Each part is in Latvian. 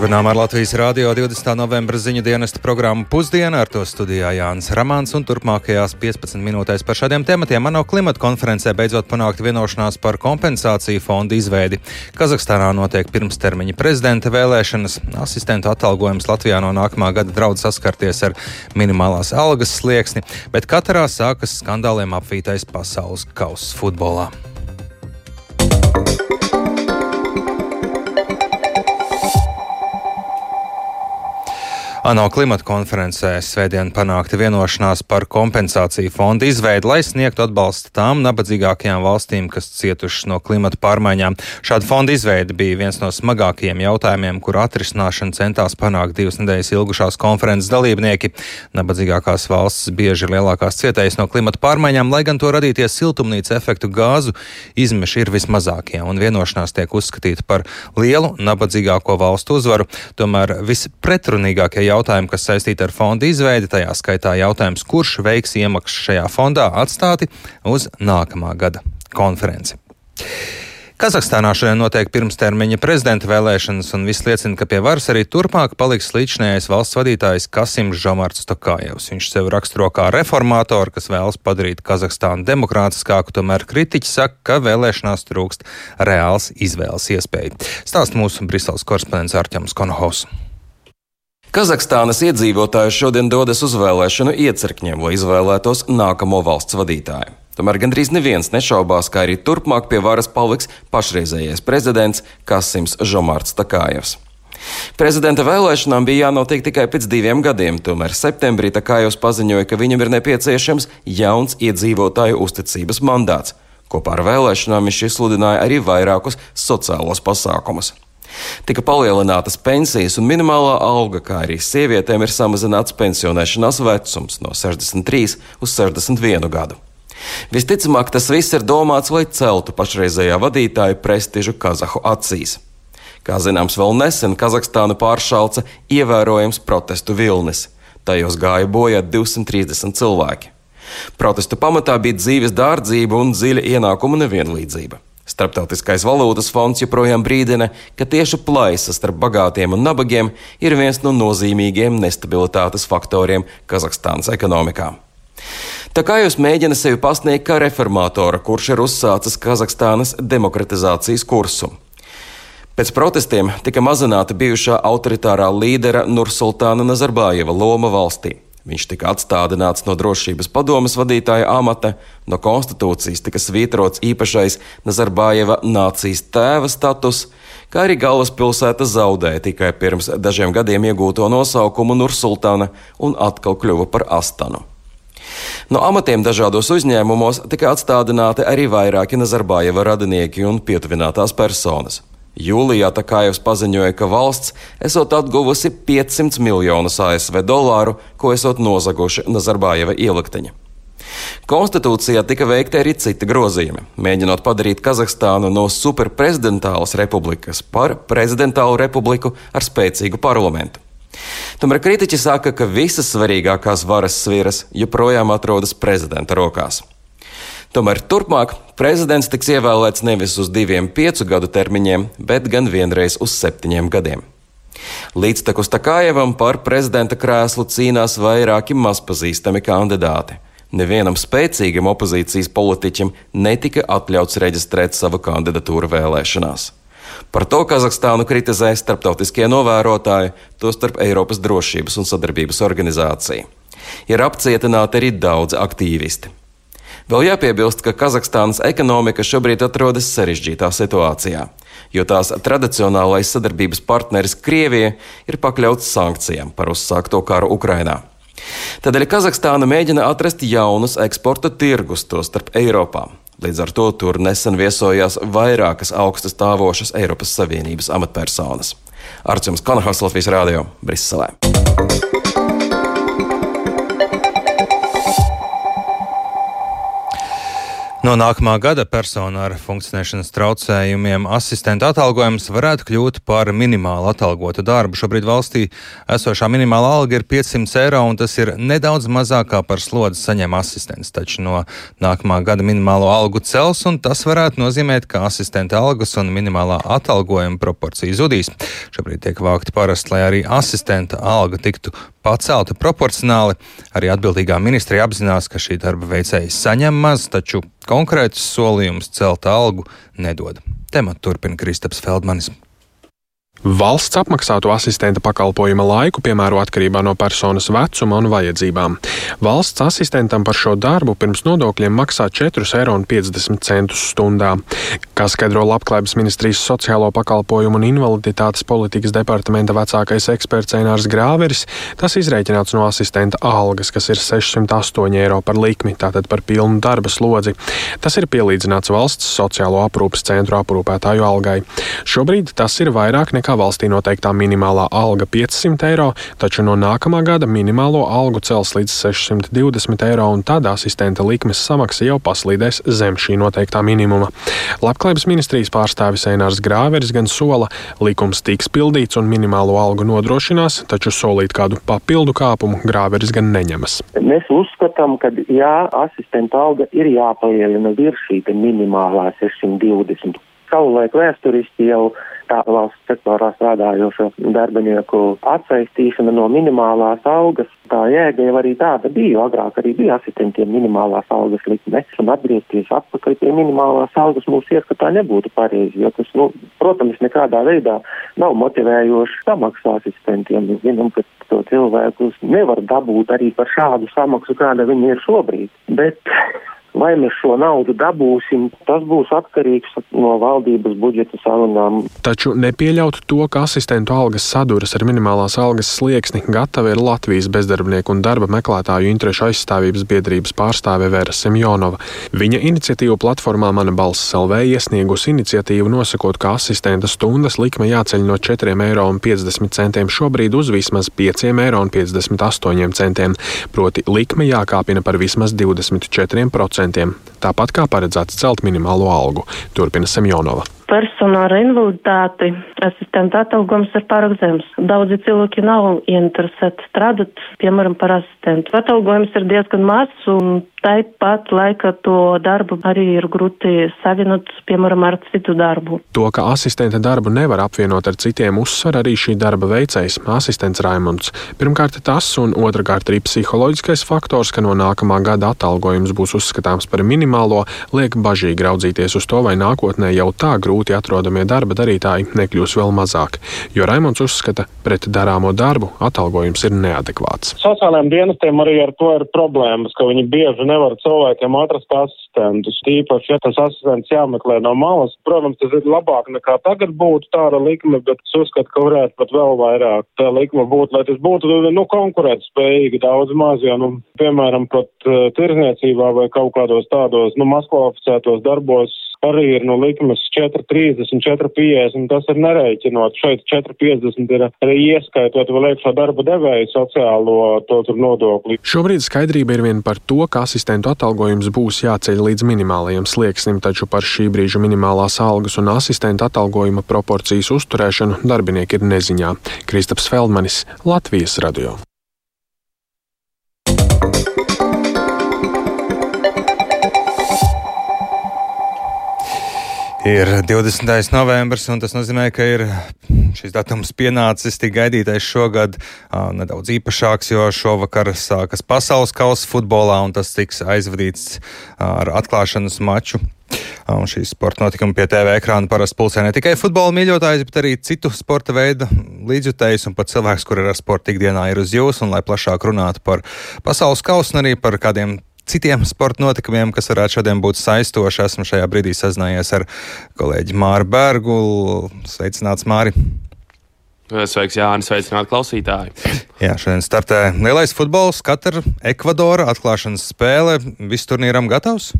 Turpinām ar Latvijas Rādio 20. novembra ziņu dienesta programmu Pusdiena. Ar to studijā Jānis Ramāns un turpmākajās 15 minūtēs par šādiem tematiem ANO klimata konferencē beidzot panākt vienošanās par kompensāciju fondu izveidi. Kazahstānā notiek pirmstermiņa prezidenta vēlēšanas. Asistentu atalgojums Latvijā no nākamā gada draudz saskarties ar minimālās algas slieksni, bet katrā sākas skandāliem apvītais pasaules kausa futbolā. ANO klimata konferencē svētdien panākta vienošanās par kompensāciju fondu izveidi, lai sniegtu atbalstu tām nabadzīgākajām valstīm, kas cietušas no klimata pārmaiņām. Šāda fonda izveide bija viens no smagākajiem jautājumiem, kuru atrisināšanu centās panākt divas nedēļas ilgušās konferences dalībnieki. Nabadzīgākās valstis bieži ir lielākās cietējas no klimata pārmaiņām, lai gan to radītie siltumnīca efektu gāzu izmeši ir vismazākie, un vienošanās tiek uzskatīta par lielu nabadzīgāko valstu uzvaru. Tomēr vispretrunīgākie jautājumi, kas saistīti ar fonda izveidi, tajā skaitā jautājums, kurš veiks iemaksas šajā fondā, atstāti uz nākamā gada konferenci. Kazahstānā šodien notiek pirmstermiņa prezidenta vēlēšanas, un viss liecina, ka pie varas arī turpmāk paliks līdzinājais valsts vadītājs Kasims Žomarts Tokājevs. Viņš sev raksturo kā reformātoru, kas vēlas padarīt Kazahstānu demokrātiskāku, tomēr kritiķi saka, ka vēlēšanās trūkst reāls izvēles iespēja. Stāst mūsu Briseles korespondents Arķems Konohaus. Kazahstānas iedzīvotāji šodien dodas uz vēlēšanu iecirkņiem, lai izvēlētos nākamo valsts vadītāju. Tomēr gandrīz neviens nešaubās, ka arī turpmāk pie varas paliks pašreizējais prezidents Kasims Žomārts Takājevs. Prezidenta vēlēšanām bija jānotiek tikai pēc diviem gadiem, tomēr septembrī Takājevs paziņoja, ka viņam ir nepieciešams jauns iedzīvotāju uzticības mandāts. Kopā ar vēlēšanām viņš izsludināja arī vairākus sociālos pasākumus. Tika palielinātas pensijas un minimālā alga, kā arī sievietēm ir samazināts pensionēšanās vecums no 63 uz 61 gadu. Visticamāk, tas viss ir domāts, lai celtu pašreizējā vadītāja prestižu Kazahu acīs. Kā zināms, vēl nesen Kazahstānu pāršalca ievērojams protestu vilnis. Tajos gāja bojā 230 cilvēki. Protestu pamatā bija dzīves dārdzība un dziļa ienākuma nevienlīdzība. Starptautiskais valūtas fonds joprojām brīdina, ka tieši plaisa starp bagātiem un nabagiem ir viens no nozīmīgiem nestabilitātes faktoriem Kazahstānas ekonomikā. Tā kā jūs mēģināt sevi pasniegt kā reformātora, kurš ir uzsācis Kazahstānas demokratizācijas kursu. Pēc protestiem tika mazināta bijušā autoritārā līdera Nursultāna Nazarbājeva loma valstī. Viņš tika atstādināts no drošības padomas vadītāja amata, no konstitūcijas tika svītrots īpašais Nazarbājeva nācijas tēva status, kā arī galvaspilsēta zaudēja tikai pirms dažiem gadiem iegūto nosaukumu Nursultāna un atkal kļuva par Astanu. No amatiem dažādos uzņēmumos tika atstādināti arī vairāki Nazarbājeva radinieki un pietuvinātās personas. Jūlijā Takājevs paziņoja, ka valsts esot atguvusi 500 miljonus ASV dolāru, ko esot nozaguši Nazarbājeva ielikteņi. Konstitūcijā tika veikti arī citi grozījumi, mēģinot padarīt Kazahstānu no superprezidentālas republikas par prezidentālu republiku ar spēcīgu parlamentu. Tomēr kritiķi saka, ka visas svarīgākās varas sviras joprojām atrodas prezidenta rokās. Tomēr turpmāk prezidents tiks ievēlēts nevis uz diviem piecu gadu termiņiem, bet gan vienreiz uz septiņiem gadiem. Līdztekus Takājevam par prezidenta krēslu cīnās vairāki mazpazīstami kandidāti. Nevienam spēcīgam opozīcijas politiķim netika atļauts reģistrēt savu kandidatūru vēlēšanās. Par to Kazahstānu kritizē starptautiskie novērotāji, tostarp Eiropas drošības un sadarbības organizācija. Ir apcietināti arī daudzi aktīvisti. Vēl jāpiebilst, ka Kazahstānas ekonomika šobrīd atrodas sarežģītā situācijā, jo tās tradicionālais sadarbības partneris Krievija ir pakļauts sankcijām par uzsākto karu Ukrainā. Tādēļ Kazahstāna mēģina atrast jaunus eksporta tirgus, to starp Eiropā. Līdz ar to tur nesen viesojās vairākas augstas stāvošas Eiropas Savienības amatpersonas. Arčuns Kanahas Latvijas Rādio Briselē. No nākamā gada persona ar funkcionēšanas traucējumiem asistenta atalgojums varētu kļūt par minimālu atalgotu darbu. Šobrīd valstī esošā minimāla alga ir 500 eiro, un tas ir nedaudz mazākā par slodzi saņem asistents. Taču no nākamā gada minimālo algu cels, un tas varētu nozīmēt, ka asistenta algas un minimālā atalgojuma proporcija zudīs. Šobrīd tiek vākti parasti, lai arī asistenta alga tiktu pacelta proporcionāli. Arī atbildīgā ministrija apzinās, ka šī darba veicēja saņem maz, taču konkrētus solījumus celt algu nedod. Tematu turpina Kristaps Feldmanis. Valsts apmaksātu asistenta pakalpojuma laiku piemēro atkarībā no personas vecuma un vajadzībām. Valsts asistentam par šo darbu pirms nodokļiem maksā 4,50 eiro stundā. Kā skaidro Labklājības ministrijas sociālo pakalpojumu un invaliditātes politikas departamenta vecākais eksperts Einārs Grāveris, tas izreikināts no asistenta algas, kas ir 608 eiro par likmi, tātad par pilnu darba slodzi. Tas ir pielīdzināts valsts sociālo aprūpas centru aprūpētāju algai. Šobrīd tas ir vairāk nekā kā valstī noteiktā minimālā alga 500 eiro, taču no nākamā gada minimālo algu cels līdz 620 eiro, un tad asistenta likmes samaksa jau paslīdēs zem šī noteiktā minimuma. Labklājības ministrijas pārstāvis Einārs Grāveris gan sola, likums tiks pildīts un minimālo algu nodrošinās, taču solīt kādu papildu kāpumu Grāveris gan neņemas. Mēs uzskatām, ka jā, asistenta alga ir jāpalielina virs šī minimālā 620. Savulaik vēsturiski jau tā valsts sektorā strādājošo darbinieku atsaistīšana no minimālās algas. Tā jēga jau arī tāda bija. Agrāk arī bija asistentiem minimālās algas likme. Un atgriezties atpakaļ pie minimālās algas mūsu ieskatā nebūtu pareizi, jo tas, nu, protams, nekādā veidā nav motivējoši samaksa asistentiem. Mēs zinām, ka to cilvēkus nevar dabūt arī par šādu samaksu, kāda viņi ir šobrīd. Bet Vai mēs šo naudu dabūsim, tas būs atkarīgs no valdības budžeta sarunām. Taču nepieļaut to, ka asistentu algas saduras ar minimālās algas slieksni gatava ir Latvijas bezdarbnieku un darba meklētāju interešu aizstāvības biedrības pārstāve Vera Semjonova. Viņa iniciatīvu platformā Mana balss LV iesniegusi iniciatīvu nosakot, ka asistenta stundas likme jāceļ no 4,50 eiro šobrīd uz vismaz 5,58 eiro, proti likme jākāpina par vismaz 24% tāpat kā paredzēts celt minimālo algu, turpina Semjonova personu ar invaliditāti asistenta atalgojums ir pārāk zems. Daudzi cilvēki nav interesēti strādāt, piemēram, par asistentu. Atalgojums ir diezgan mazs un tāpat laika to darbu arī ir grūti savienot, piemēram, ar citu darbu. To, ka asistenta darbu nevar apvienot ar citiem, uzsver arī šī darba veicējs, asistents Raimunds. Pirmkārt tas, un otrkārt arī psiholoģiskais faktors, ka no nākamā gada atalgojums būs uzskatāms par minimālo, liek bažīgi raudzīties uz to, vai nākotnē jau tā grūti grūti atrodamie darba darītāji nekļūs vēl mazāk, jo Raimons uzskata, pret darāmo darbu atalgojums ir neadekvāts. Sociālajiem dienestiem arī ar to ir problēmas, ka viņi bieži nevar cilvēkiem atrast asistentus. Tīpaši, ja tas asistents jāmeklē no malas, protams, tas ir labāk nekā tagad būtu tāda likme, bet es uzskatu, ka varētu pat vēl vairāk tā likme būt, lai tas būtu, nu, konkurētspējīgi daudz maz, jo, nu, piemēram, pat uh, tirzniecībā vai kaut kādos tādos, nu, maskvalificētos darbos arī ir no likmes 4,30, 4,50. Tas ir nereiķinot. Šeit 4,50 ir arī ieskaitot vēl iekšā darba devēja sociālo to tur nodokli. Šobrīd skaidrība ir vien par to, ka asistentu atalgojums būs jāceļ līdz minimālajiem slieksnim, taču par šī brīža minimālās algas un asistentu atalgojuma proporcijas uzturēšanu darbinieki ir neziņā. Kristaps Feldmanis, Latvijas radio. Ir 20. novembris, un tas nozīmē, ka ir šis datums pienācis tik gaidītais šogad nedaudz īpašāks, jo šovakar sākas pasaules kausa futbolā, un tas tiks aizvadīts ar atklāšanas maču. Un šīs sporta notikumi pie TV ekrāna parasti pulsē ne tikai futbola mīļotājs, bet arī citu sporta veidu līdzjutējus un pat cilvēks, kur ir ar sporta ikdienā, ir uz jums. Un, lai plašāk runātu par pasaules kausu un arī par kādiem citiem sporta notikumiem, kas varētu šodien būt saistoši. Esmu šajā brīdī sazinājies ar kolēģi Māru Bergu. Sveicināts, Māri! Sveiks, Jānis, sveicināt klausītāji. Jā, šodien startē lielais futbols, katra Ekvadora atklāšanas spēle. Viss turnīram gatavs?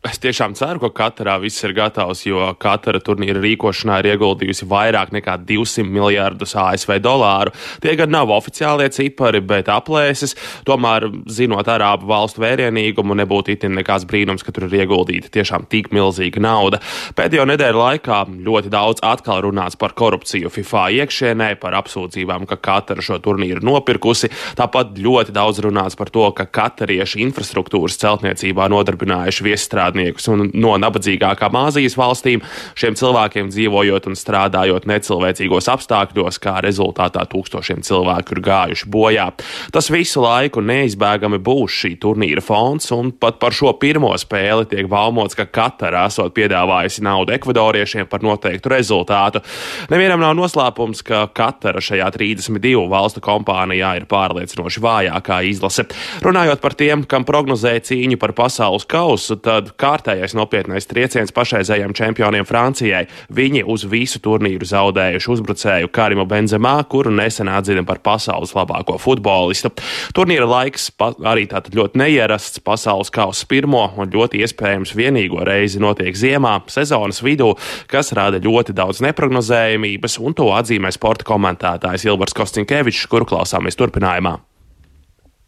Es tiešām ceru, ka katrā viss ir gatavs, jo katra turnīra rīkošanā ir ieguldījusi vairāk nekā 200 miljardus ASV dolāru. Tie gan nav oficiālie cipari, bet aplēses. Tomēr, zinot arābu valstu vērienīgumu, nebūtu itin nekāds brīnums, ka tur ir ieguldīta tiešām tik milzīga nauda. Pēdējo nedēļu laikā ļoti daudz atkal runāts par korupciju FIFA iekšienē, par apsūdzībām, ka katra šo turnīru nopirkusi. Tāpat ļoti daudz runāts par to, ka katarieši infrastruktūras celtniecībā nodarbinājuši viesstrādājumus strādniekus un no nabadzīgākām Āzijas valstīm, šiem cilvēkiem dzīvojot un strādājot necilvēcīgos apstākļos, kā rezultātā tūkstošiem cilvēku ir gājuši bojā. Tas visu laiku neizbēgami būs šī turnīra fons, un pat par šo pirmo spēli tiek baumots, ka Katara esot piedāvājusi naudu ekvadoriešiem par noteiktu rezultātu. Nevienam nav noslēpums, ka Katara šajā 32 valstu kompānijā ir pārliecinoši vājākā izlase. Runājot par tiem, kam prognozēja cīņu par pasaules kausu, tad kārtējais nopietnais trieciens pašreizējiem čempioniem Francijai. Viņi uz visu turnīru zaudējuši uzbrucēju Karimu Benzemā, kuru nesen atzina par pasaules labāko futbolistu. Turnīra laiks arī tātad ļoti neierasts pasaules kausa pirmo un ļoti iespējams vienīgo reizi notiek ziemā, sezonas vidū, kas rada ļoti daudz neprognozējumības, un to atzīmē sporta komentētājs Ilvars Kostinkevičs, kuru klausāmies turpinājumā.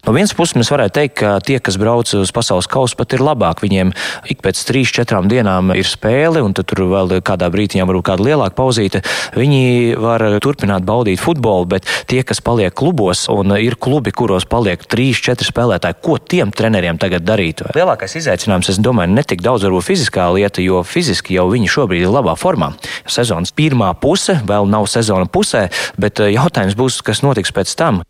No vienas puses, mēs varētu teikt, ka tie, kas brauc uz pasaules kausu, pat ir labāk. Viņiem ik pēc trīs, četrām dienām ir spēle, un tur vēl kādā brīdī varbūt kāda lielāka pauzīte. Viņi var turpināt baudīt futbolu, bet tie, kas paliek klubos, un ir klubi, kuros paliek trīs, četri spēlētāji, ko tiem treneriem tagad darīt? Lielākais izaicinājums, es domāju, ne tik daudz varbūt fiziskā lieta, jo fiziski jau viņi šobrīd ir labā formā. Sezonas pirmā puse vēl nav sezona pusē, bet jautājums būs, kas notiks pēc tam.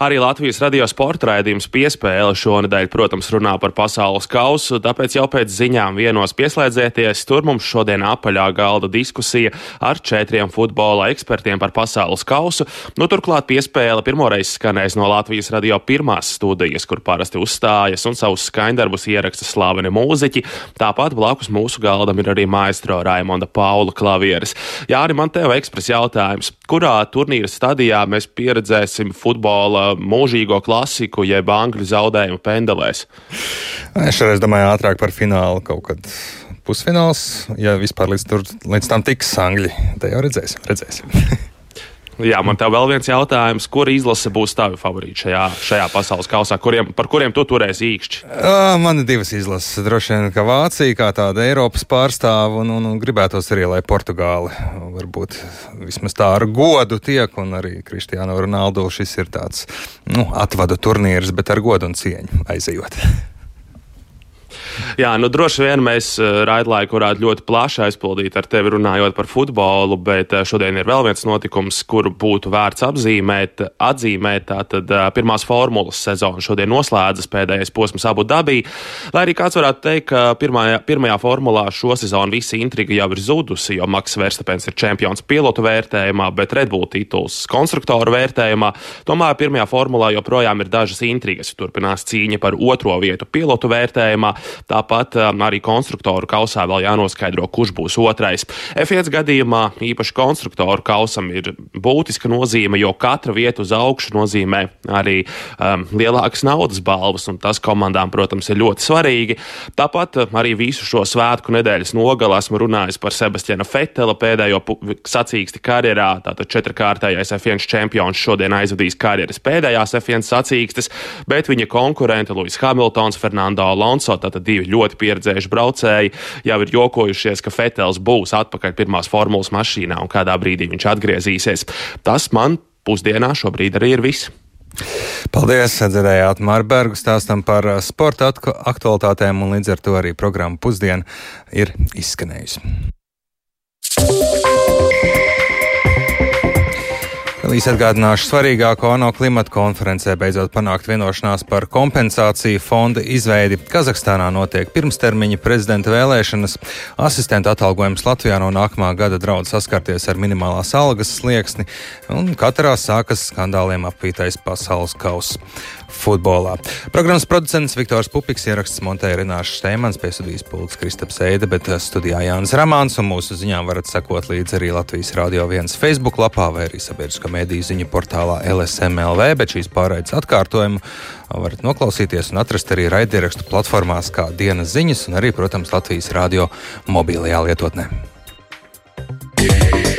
Arī Latvijas radio sporta raidījums piespēle šonadēļ, protams, runā par pasaules kausu, tāpēc jau pēc ziņām vienos pieslēdzieties. Tur mums šodien apaļā galda diskusija ar četriem futbola ekspertiem par pasaules kausu. Nu, turklāt piespēle pirmoreiz skanēs no Latvijas radio pirmās studijas, kur parasti uzstājas un savus skaņdarbus ieraksta slaveni mūziķi. Tāpat blakus mūsu galdam ir arī maestro Raimonda Paula klavieres. Jā, arī man tev ekspres jautājums, kurā turnīra stadijā mēs pieredzēsim futbola mūžīgo klasiku, jeb angļu zaudējumu pendelēs. Es šoreiz domāju ātrāk par finālu kaut kad. Pusfināls, ja vispār līdz, tur, līdz tam tiks angļi, tad jau redzēsim. redzēsim. Jā, man te vēl viens jautājums. Kur izlase būs tavi favorīti šajā, šajā pasaules kausā? Kuriem, par kuriem tu turēsi īkšķi? Uh, man ir divas izlases. Droši vien, ka Vācija kā tāda Eiropas pārstāva un, un, un gribētos arī, lai Portugāli varbūt vismaz tā ar godu tiek, un arī Kristiāna Ronaldo šis ir tāds nu, atvadu turnīrs, bet ar godu un cieņu aizejot. Jā, nu droši vien mēs eh, raidlaiku varētu ļoti plaši aizpildīt ar tevi runājot par futbolu, bet eh, šodien ir vēl viens notikums, kuru būtu vērts apzīmēt, atzīmēt. Tātad eh, pirmās formulas sezona šodien noslēdzas pēdējais posms Abu Dabī. Lai arī kāds varētu teikt, ka pirmajā, pirmajā formulā šo sezonu visa intriga jau ir zudusi, jo Maks Verstapens ir čempions pilotu vērtējumā, bet Red Bull tituls konstruktoru vērtējumā. Tomēr pirmajā formulā joprojām ir dažas intrigas. Turpinās cīņa par otro vietu pilotu vērtējumā. Tāpat um, arī konstruktoru kausā vēl jānoskaidro, kurš būs otrais. F1 gadījumā īpaši konstruktoru kausam ir būtiska nozīme, jo katra vieta uz augšu nozīmē arī um, lielākas naudas balvas, un tas komandām, protams, ir ļoti svarīgi. Tāpat um, arī visu šo svētku nedēļas nogalē esmu runājis par Sebastiana Fetela pēdējo sacīksti karjerā. Tātad četrkārtējais F1 čempions šodien aizvadīs karjeras pēdējās F1 sacīkstes, bet viņa konkurente Luis Hamiltons, Fernando Alonso, tātad divi ļoti pieredzējuši braucēji jau ir jokojušies, ka Fetels būs atpakaļ pirmās formulas mašīnā un kādā brīdī viņš atgriezīsies. Tas man pusdienā šobrīd arī ir viss. Paldies! Dzirdējāt Mārbergu stāstam par uh, sporta aktualitātēm, un līdz ar to arī programma pusdiena ir izskanējusi. Līdz atgādināšu svarīgāko ANO klimata konferencē beidzot panākt vienošanās par kompensāciju fonda izveidi. Kazahstānā notiek pirmstermiņa prezidenta vēlēšanas. Asistenta atalgojums Latvijā no nākamā gada draudz saskarties ar minimālās algas slieksni, un katrā sākas skandāliem apvītais pasaules kauss futbolā. Programmas producents Viktors Pupiks, ieraksts Montēra Renāša Steimans, piesudījis pults Kristaps Eide, bet eh, studijā Jānis Ramāns un mūsu ziņām varat sekot līdzi arī Latvijas Rādio 1 Facebook lapā vai arī sabiedriskā mēdīju ziņu portālā LSMLV, bet šīs pārraides atkārtojumu varat noklausīties un atrast arī raidierakstu platformās kā dienas ziņas un arī, protams, Latvijas Rādio mobilajā lietotnē. Yeah.